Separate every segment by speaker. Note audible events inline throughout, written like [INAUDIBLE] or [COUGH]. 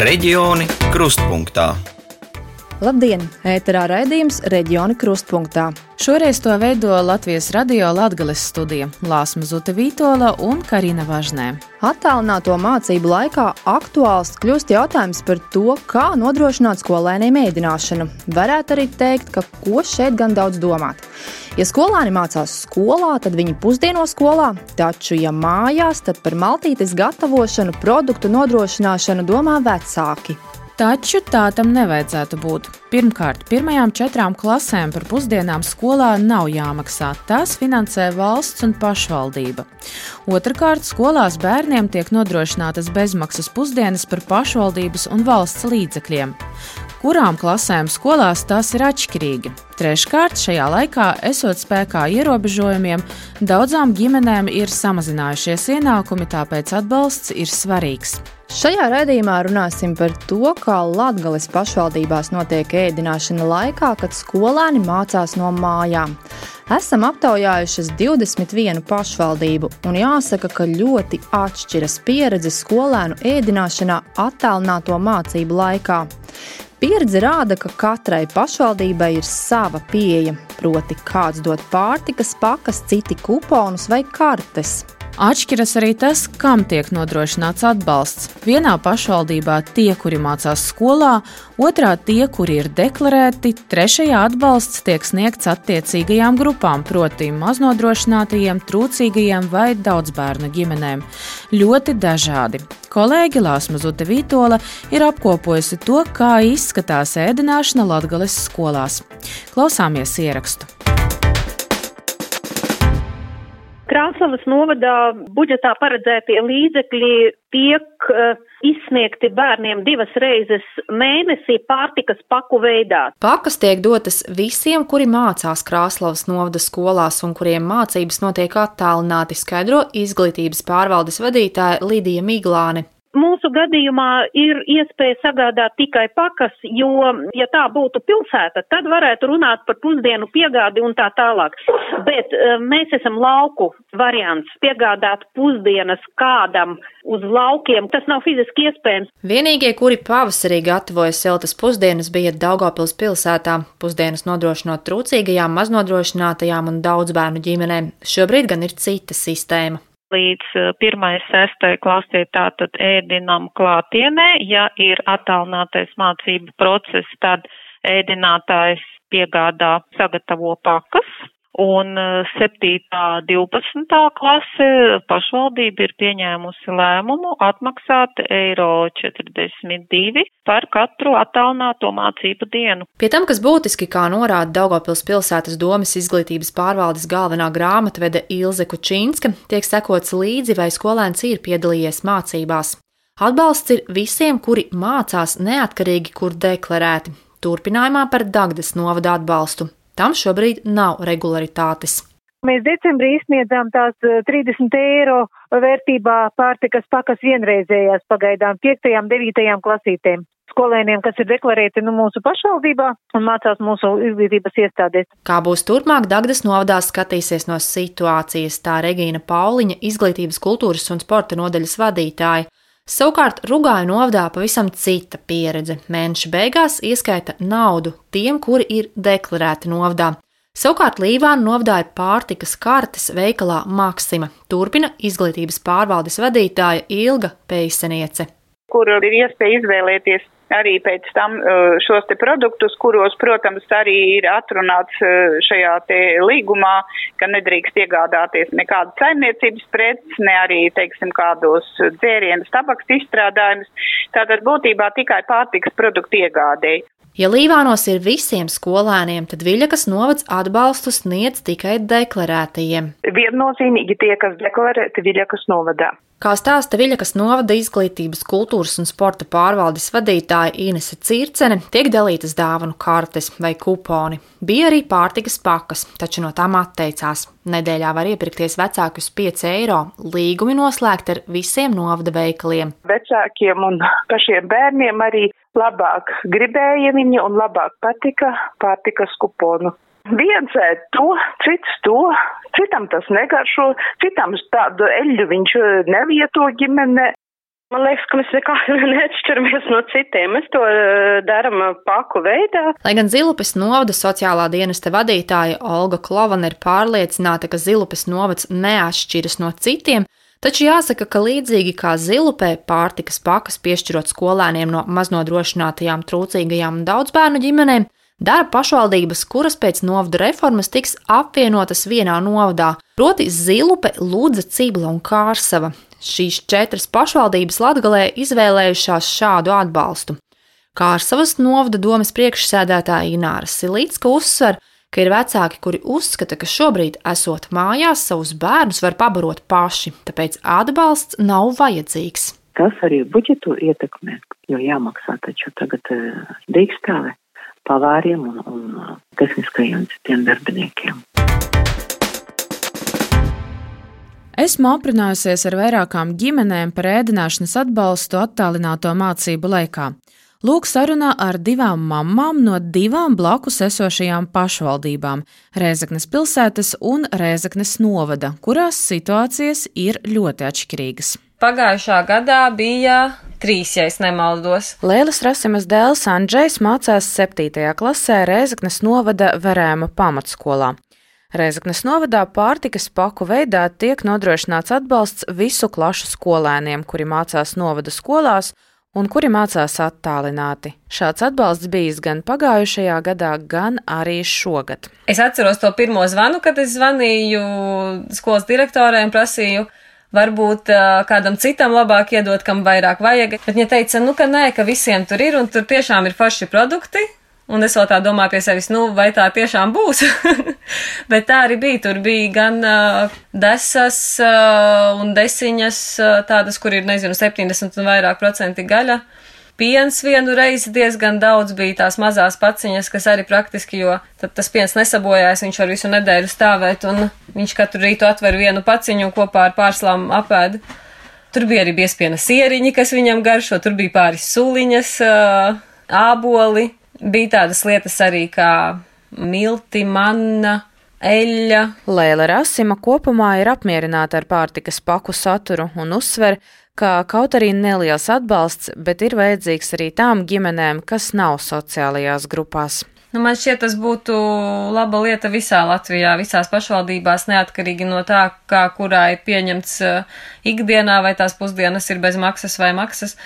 Speaker 1: Reģioni krustpunktā.
Speaker 2: Labdien! Ēterā raidījums Reģioni krustpunktā.
Speaker 3: Šoreiz to veido Latvijas radio Latvijas studija Lāsma Zute Vītola un Karina Važnē.
Speaker 2: Attālināto mācību laikā aktuāls kļūst jautājums par to, kā nodrošināt skolēniem ēdināšanu. Varētu arī teikt, ka ko šeit gan daudz domāt. Ja skolāni mācās skolā, tad viņi pusdieno skolā, taču, ja mājās, tad par maltītes gatavošanu, produktu nodrošināšanu domā vecāki.
Speaker 3: Taču tā tam nevajadzētu būt. Pirmkārt, pirmajām četrām klasēm par pusdienām skolā nav jāmaksā. Tās finansē valsts un pašvaldība. Otrakārt, skolās bērniem tiek nodrošinātas bezmaksas pusdienas par pašvaldības un valsts līdzekļiem. Kurām klasēm skolās tas ir atšķirīgi? Treškārt, šajā laikā, esot spēkā ierobežojumiem, daudzām ģimenēm ir samazinājušies ienākumi, tāpēc atbalsts ir svarīgs.
Speaker 2: Šajā raidījumā runāsim par to, kā Latvijas pašvaldībās notiek ēdināšana laikā, kad skolēni mācās no mājām. Esam aptaujājušas 21 pašvaldību, un jāsaka, ka ļoti atšķiras pieredze skolēnu ēdināšanā attālināto mācību laikā. Pieredze rāda, ka katrai pašvaldībai ir sava pieeja, proti, kāds dod pārtikas pakas, citi kuponus vai kartes.
Speaker 3: Atšķiras arī tas, kam tiek nodrošināts atbalsts. Vienā pašvaldībā tie, kuri mācās skolā, otrā tie, kuri ir deklarēti, trešajā atbalsts tiek sniegts attiecīgajām grupām, proti, maznodrošinātajiem, trūcīgajiem vai daudzbērnu ģimenēm. Ļoti dažādi. Kolēģi Lāsma Zute Vītola ir apkopojusi to, kā izskatās ēdināšana Latgales skolās. Klausāmies ierakstu!
Speaker 4: Krāslavas novadā budžetā paredzētie līdzekļi tiek uh, izsniegti bērniem divas reizes mēnesī pārtikas paku veidā.
Speaker 2: Pakas tiek dotas visiem, kuri mācās Krāslavas novada skolās un kuriem mācības notiek attālināti, skaidro izglītības pārvaldes vadītāja Lidija Miglāne.
Speaker 4: Mūsu gadījumā ir iespēja sagādāt tikai pakas, jo, ja tā būtu pilsēta, tad varētu runāt par pusdienu piegādi un tā tālāk. Bet eh, mēs esam lauku variants piegādāt pusdienas kādam uz laukiem. Tas nav fiziski iespējams.
Speaker 2: Vienīgie, kuri pavasarī gatavoja siltas pusdienas, bija Daugopils pilsētā, pusdienas nodrošinot trūcīgajām, maznodrošinātajām un daudz bērnu ģimenēm. Šobrīd gan ir cita sistēma
Speaker 5: līdz 1.6. Eh, klasē tātad ēdinam klātienē, ja ir attālinātais mācību process, tad ēdinātājs piegādā sagatavo pakas, Un 7. 12. klase pašvaldība ir pieņēmusi lēmumu atmaksāt eiro 42 par katru attālināto mācību dienu.
Speaker 2: Pie tam, kas būtiski, kā norāda Daugopils pilsētas domas izglītības pārvaldes galvenā grāmatvede Ilze Kučinska, tiek sekots līdzi, vai skolēns ir piedalījies mācībās. Atbalsts ir visiem, kuri mācās neatkarīgi, kur deklarēti. Turpinājumā par Dagdas novada atbalstu Tam šobrīd nav regularitātes.
Speaker 6: Mēs decembrī izsniedzām tās 30 eh, eiro vērtībā pārtikas pakas vienreizējās pagaidām 5. un 9. klasītēm skolēniem, kas ir deklarēti nu, mūsu pašvaldībā un mācās mūsu izglītības iestādēs.
Speaker 2: Kā būs turpmāk, Dagdas novadās skatīsies no situācijas, tā Regīna Pauliņa, izglītības, kultūras un sporta nodaļas vadītāja. Savukārt Rugāju novadā pavisam cita pieredze. Mēneša beigās ieskaita naudu tiem, kuri ir deklarēti novadā. Savukārt Līvāna novadā ir pārtikas kartes veikalā Maksima, turpina izglītības pārvaldes vadītāja Ilga Peiseniece.
Speaker 7: Kur ir iespēja izvēlēties arī pēc tam uh, šos te produktus, kuros, protams, arī ir atrunāts uh, šajā te līgumā, ka nedrīkst iegādāties nekādas saimniecības preces, ne arī, teiksim, kādos dzērienus, tabaks izstrādājumus. Tātad būtībā tikai pārtikas produktu iegādēji.
Speaker 2: Ja Līvānos ir visiem skolēniem, tad Viļakas novads atbalstu sniedz tikai deklarētajiem.
Speaker 7: Viennozīmīgi tie, kas deklarēti Viļakas novadā.
Speaker 2: Kā stāsta Viļakas novada izglītības, kultūras un sporta pārvaldes vadītāja Inese Circene, tiek dalītas dāvanu kartes vai kuponi. Bija arī pārtikas pakas, taču no tām atteicās. Nedēļā var iepirkties vecākus 5 eiro. Līgumi noslēgti ar visiem novada veikaliem.
Speaker 7: Vecākiem un pašiem bērniem arī labāk gribēja viņi un labāk patika pārtikas kuponu. Viens ēd to, cits to, citam tas negaršo, citam tādu eļļu viņš nevieto ģimene.
Speaker 8: Man liekas, ka mēs nekā [LAUGHS] neatšķiramies no citiem. Mēs to uh, darām paku veidā.
Speaker 2: Lai gan Zilupes novada sociālā dienesta vadītāja Olga Klovana ir pārliecināta, ka Zilupes novads neatšķiras no citiem, taču jāsaka, ka līdzīgi kā Zilupē pārtikas pakas piešķirot skolēniem no maznodrošinātajām trūcīgajām un daudzbērnu ģimenēm, dara pašvaldības, kuras pēc novada reformas tiks apvienotas vienā novadā, proti Zilupe, Lūdza, Cibla un Kārsava. Šīs četras pašvaldības Latgalē izvēlējušās šādu atbalstu. Kārsavas novada domas priekšsēdētāja Ināra Silītska uzsver, ka ir vecāki, kuri uzskata, ka šobrīd, esot mājās, savus bērnus var pabarot paši, tāpēc atbalsts nav vajadzīgs.
Speaker 9: Tas arī budžetu ietekmē, jo jāmaksā taču tagad dīkstāve pavāriem un, un tehniskajiem citiem darbiniekiem.
Speaker 3: Esmu aprunājusies ar vairākām ģimenēm par ēdināšanas atbalstu attālināto mācību laikā. Lūk, sarunā ar divām mamām no divām blakus esošajām pašvaldībām - Rēzaknes pilsētas un Rēzaknes novada, kurās situācijas ir ļoti atšķirīgas.
Speaker 10: Pagājušā gadā bija trīs, ja nemaldos.
Speaker 3: Lēlas Rasimas dēls Andrzejs mācās 7. klasē Rēzaknes novada Verēma pamatskolā. Reizeknas novadā pārtikas paku veidā tiek nodrošināts atbalsts visu klašu skolēniem, kuri mācās novada skolās un kuri mācās attālināti. Šāds atbalsts bijis gan pagājušajā gadā, gan arī šogad.
Speaker 10: Es atceros to pirmo zvanu, kad es zvanīju skolas direktorai un prasīju, varbūt uh, kādam citam labāk iedot, kam vairāk vajag. Bet viņa teica, nu, ka nē, ka visiem tur ir un tur tiešām ir forši produkti. Un es vēl tā domāju pie sevis, nu, vai tā tiešām būs. [LAUGHS] Bet tā arī bija. Tur bija gan uh, desas uh, un desiņas, uh, tādas, kur ir, nezinu, 70 un vairāk procenti gaļa. Uh, piens vienu reizi diezgan daudz bija tās mazās paciņas, kas arī praktiski, jo tad tas piens nesabojājas, viņš var visu nedēļu stāvēt, un viņš katru rītu atver vienu paciņu kopā ar pārslām apēd. Tur bija arī biespiena sieriņi, kas viņam garšo, tur bija pāris suliņas, āboli, bija tādas lietas arī kā milti, manna, eļļa.
Speaker 3: Lēla Rasima kopumā ir apmierināta ar pārtikas paku saturu un uzsver, ka kaut arī neliels atbalsts, bet ir vajadzīgs arī tām ģimenēm, kas nav sociālajās grupās.
Speaker 10: Nu, man šķiet, tas būtu laba lieta visā Latvijā, visās pašvaldībās, neatkarīgi no tā, kā kurā ir pieņemts uh, ikdienā, vai tās pusdienas ir bez maksas vai maksas.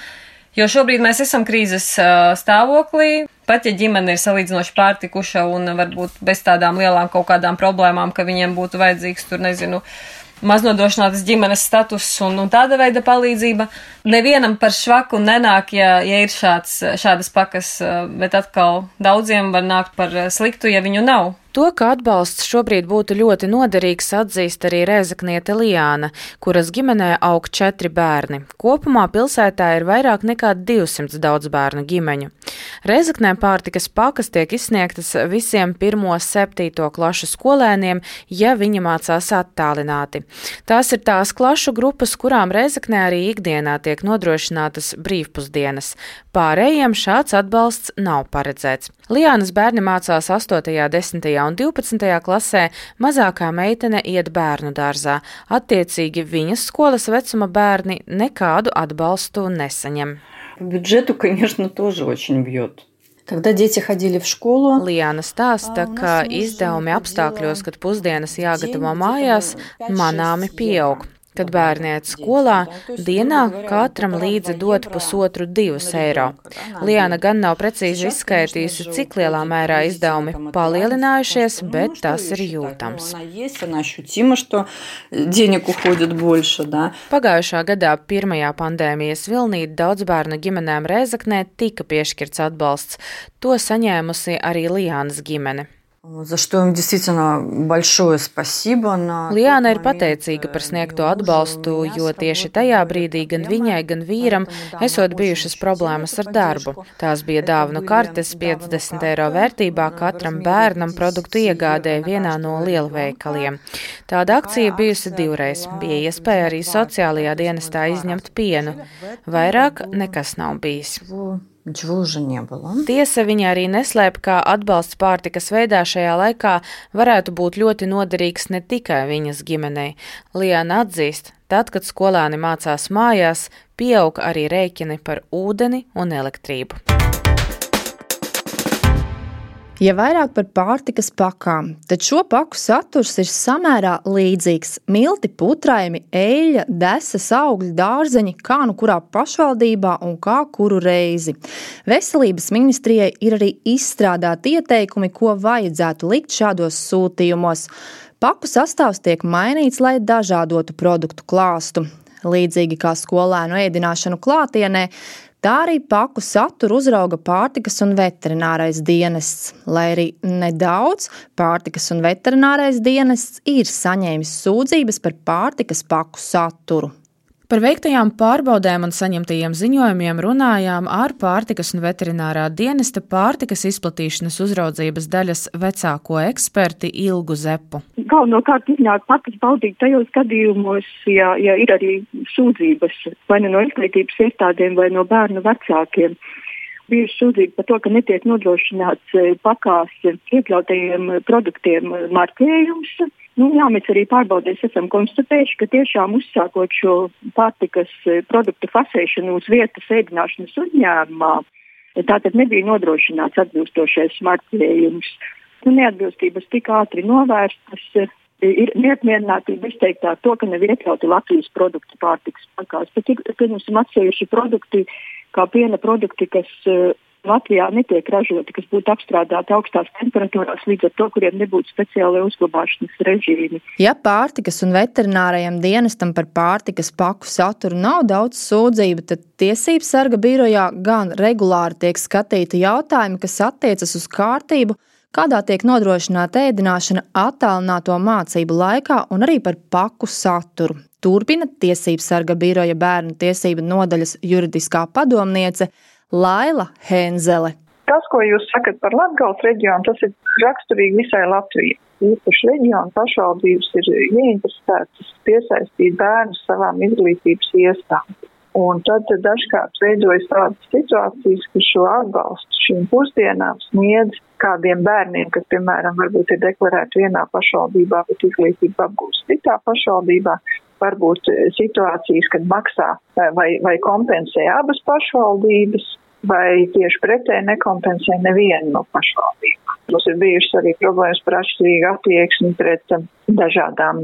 Speaker 10: Jo šobrīd mēs esam krīzes uh, stāvoklī, pat ja ģimene ir salīdzinoši pārtikuša un varbūt bez tādām lielām kaut kādām problēmām, ka viņiem būtu vajadzīgs tur, nezinu, uh, maznodrošinātas ģimenes status un, un tāda veida palīdzība. Nevienam par švaku nenāk, ja, ja ir šāds, šādas pakas, bet atkal daudziem var nākt par sliktu, ja viņu nav.
Speaker 3: To, ka atbalsts šobrīd būtu ļoti noderīgs, atzīst arī Rezakniete Lijāna, kuras ģimenē aug četri bērni. Kopumā pilsētā ir vairāk nekā 200 daudz bērnu ģimeņu. Rezaknē pārtikas pakas tiek izsniegtas visiem pirmo septīto klašu skolēniem, ja viņi mācās attālināti. Tās ir tās klašu grupas, kurām Rezaknē arī ikdienā tiek nodrošinātas brīvpusdienas. Pārējiem šāds atbalsts nav paredzēts. Lijānas bērni mācās 8., 10. un 12. klasē, mazākā meitene iet bērnu dārzā. Attiecīgi viņas skolas vecuma bērni nekādu atbalstu nesaņem.
Speaker 11: Бюджету, конечно, тоже очень бьет.
Speaker 3: Когда дети ходили в школу, Lijāna stāsta, ka izdevumi apstākļos, kad pusdienas jāgatavo mājās, manāmi pieaug. Kad bērni iet skolā, dienā katram līdzi dot pusotru divus eiro. Liana gan nav precīzi izskaitījusi, cik lielā mērā izdevumi palielinājušies, bet tas ir jūtams. Pagājušā gadā pirmajā pandēmijas vilnī daudz bērnu ģimenēm Rēzaknē tika piešķirts atbalsts. To saņēmusi arī Lianas ģimene.
Speaker 11: За что им действительно большое спасибо. На
Speaker 3: Liāna ir pateicīga par sniegto atbalstu, jo tieši tajā brīdī gan viņai, gan vīram esot bijušas problēmas ar darbu. Tās bija dāvanu kartes 50 eiro vērtībā katram bērnam produktu iegādē vienā no lielveikaliem. Tāda akcija bijusi divreiz. Bija iespēja arī sociālajā dienestā izņemt pienu. Vairāk nekas nav bijis.
Speaker 11: Džūža nebija.
Speaker 3: Tiesa viņa arī neslēpa, kā atbalsts pārtikas veidā šajā laikā varētu būt ļoti noderīgs ne tikai viņas ģimenei. Liana atzīst, tad, kad skolāni mācās mājās, pieauga arī rēķini par ūdeni un elektrību.
Speaker 2: Ja vairāk par pārtikas pakām, tad šo paku saturs ir samērā līdzīgs. Milti, putraimi, eļļa, desas, augļi, dārzeņi, kā nu kurā pašvaldībā un kā kuru reizi. Veselības ministrijai ir arī izstrādāti ieteikumi, ko vajadzētu likt šādos sūtījumos. Paku sastāvs tiek mainīts, lai dažādotu produktu klāstu. Līdzīgi kā skolēnu ēdināšanu klātienē, Tā arī paku saturu uzrauga pārtikas un veterinārais dienests. Lai arī nedaudz, pārtikas un veterinārais dienests ir saņēmis sūdzības par pārtikas paku saturu.
Speaker 3: Par veiktajām pārbaudēm un saņemtajiem ziņojumiem runājām ar pārtikas un veterinārā dienesta pārtikas izplatīšanas uzraudzības daļas vecāko eksperti Ilgu Zepu.
Speaker 12: Galvenokārt iznāk pakas baudīt tajos gadījumos, ja, ja ir arī sūdzības vai nu no izglītības iestādēm vai no bērnu vecākiem bijusi sūdzība par to, ka netiek nodrošināts eh, pakās iekļautajiem produktiem marķējums. Nu, jā, mēs arī pārbaudēs esam konstatējuši, ka tiešām uzsākot šo pārtikas eh, produktu fasēšanu uz vietas ēdināšanas uzņēmumā, tātad nebija nodrošināts atbilstošais marķējums. Nu, neatbilstības tik ātri novērstas, eh, ir neapmierinātība izteiktā to, ka nav iekļauti Latvijas produkti pārtikas pakās. Bet ir, pieņemsim, atsevišķi produkti, kā piena produkti, kas uh, Latvijā netiek ražoti, kas būtu apstrādāti augstās temperatūrās, līdz ar to, kuriem nebūtu speciāli uzglabāšanas režīmi.
Speaker 2: Ja pārtikas un veterinārajam dienestam par pārtikas paku saturu nav daudz sūdzību, tad Tiesības sarga birojā gan regulāri tiek skatīti jautājumi, kas attiecas uz kārtību, kādā tiek nodrošināta ēdināšana attālināto mācību laikā un arī par paku saturu. Turpina Tiesības sarga biroja bērnu tiesību nodaļas juridiskā padomniece Laila Henzele.
Speaker 13: Tas, ko jūs sakat par Latgales reģionu, tas ir raksturīgi visai Latvijai. Īpaši reģionu pašvaldības ir ieinteresētas piesaistīt bērnus savām izglītības iestādēm. Un tad dažkārt veidojas tādas situācijas, ka šo atbalstu šīm pusdienām sniedz kādiem bērniem, kas, piemēram, varbūt ir deklarēti vienā pašvaldībā, bet izglītību apgūst citā pašvaldībā. Varbūt situācijas, kad maksā vai, vai kompensē abas pašvaldības, vai tieši pretēji nekompensē nevienu no pašvaldībām. Mums ir bijušas arī problēmas par atšķirīgu attieksmi pret um, dažādām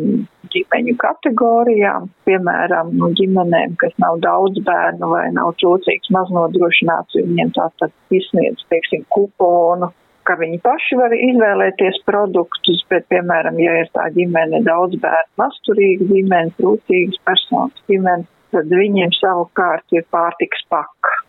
Speaker 13: ģimeņu kategorijām, piemēram, no ģimenēm, kas nav daudz bērnu vai nav trūcīgs maznodrošināts, viņiem tātad izsniedz, teiksim, kuponu, ka viņi paši var izvēlēties produktus, bet, piemēram, ja ir tā ģimene daudz bērnu, masturīga ģimene, trūcīgas personas ģimene, tad viņiem savukārt ir pārtiks paka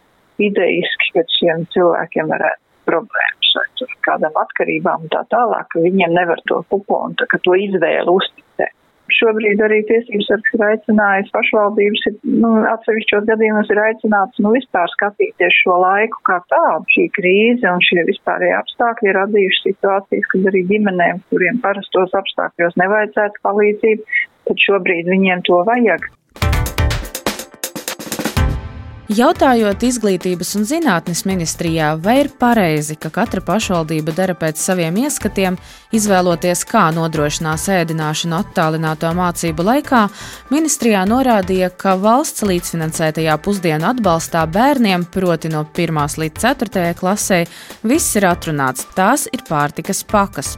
Speaker 13: ideiski, ka šiem cilvēkiem varētu problēmas ar kādām atkarībām un tā tālāk, ka viņiem nevar to kuponu, tā, ka to izvēlu uzticēt. Šobrīd arī tiesības sargs ir aicinājis pašvaldības, ir, nu, atsevišķos gadījumos ir aicināts, nu, vispār skatīties šo laiku kā tādu. Šī krīze un šie vispārējie apstākļi ir radījuši situācijas, kad arī ģimenēm, kuriem parastos apstākļos nevajadzētu palīdzību, tad šobrīd viņiem to vajag.
Speaker 3: Jautājot izglītības un zinātnes ministrijā, vai ir pareizi, ka katra pašvaldība dara pēc saviem ieskatiem, izvēloties, kā nodrošinās ēdināšanu attālināto mācību laikā, ministrijā norādīja, ka valsts līdzfinansētajā pusdienu atbalstā bērniem, proti no 1 līdz 4 klasē, viss ir atrunāts, tās ir pārtikas pakas.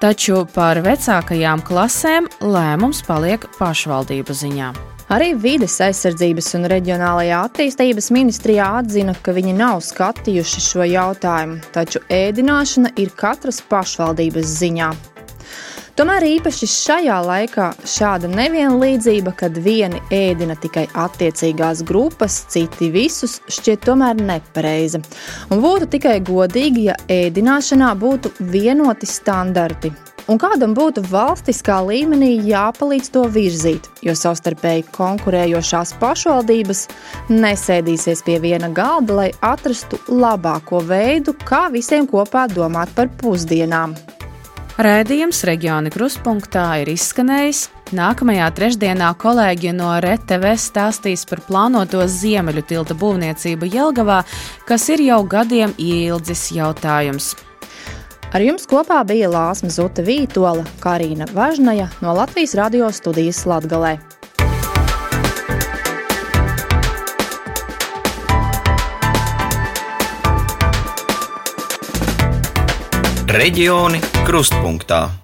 Speaker 3: Taču par vecākajām klasēm lēmums paliek pašvaldību ziņā.
Speaker 2: Arī vides aizsardzības un reģionālajā attīstības ministrijā atzina, ka viņi nav skatījuši šo jautājumu, taču ēdināšana ir katras pašvaldības ziņā. Tomēr īpaši šajā laikā šāda nevienlīdzība, kad vieni ēdina tikai attiecīgās grupas, citi visus, šķiet tomēr nepareiza. Un būtu tikai godīgi, ja ēdināšanā būtu vienoti standarti, un kādam būtu valstiskā līmenī jāpalīdz to virzīt, jo savstarpēji konkurējošās pašvaldības nesēdīsies pie viena galda, lai atrastu labāko veidu, kā visiem kopā domāt par pusdienām.
Speaker 3: Rēdījums reģioni krustpunktā ir izskanējis. Nākamajā trešdienā kolēģi no RTV stāstīs par plānoto ziemeļu tilta būvniecību Jelgavā, kas ir jau gadiem ilgs jautājums.
Speaker 2: Ar jums kopā bija Lāsma Zuta Vītola, Karina Važnaja no Latvijas radio studijas Latgalē.
Speaker 1: Reģioni krustpunktā.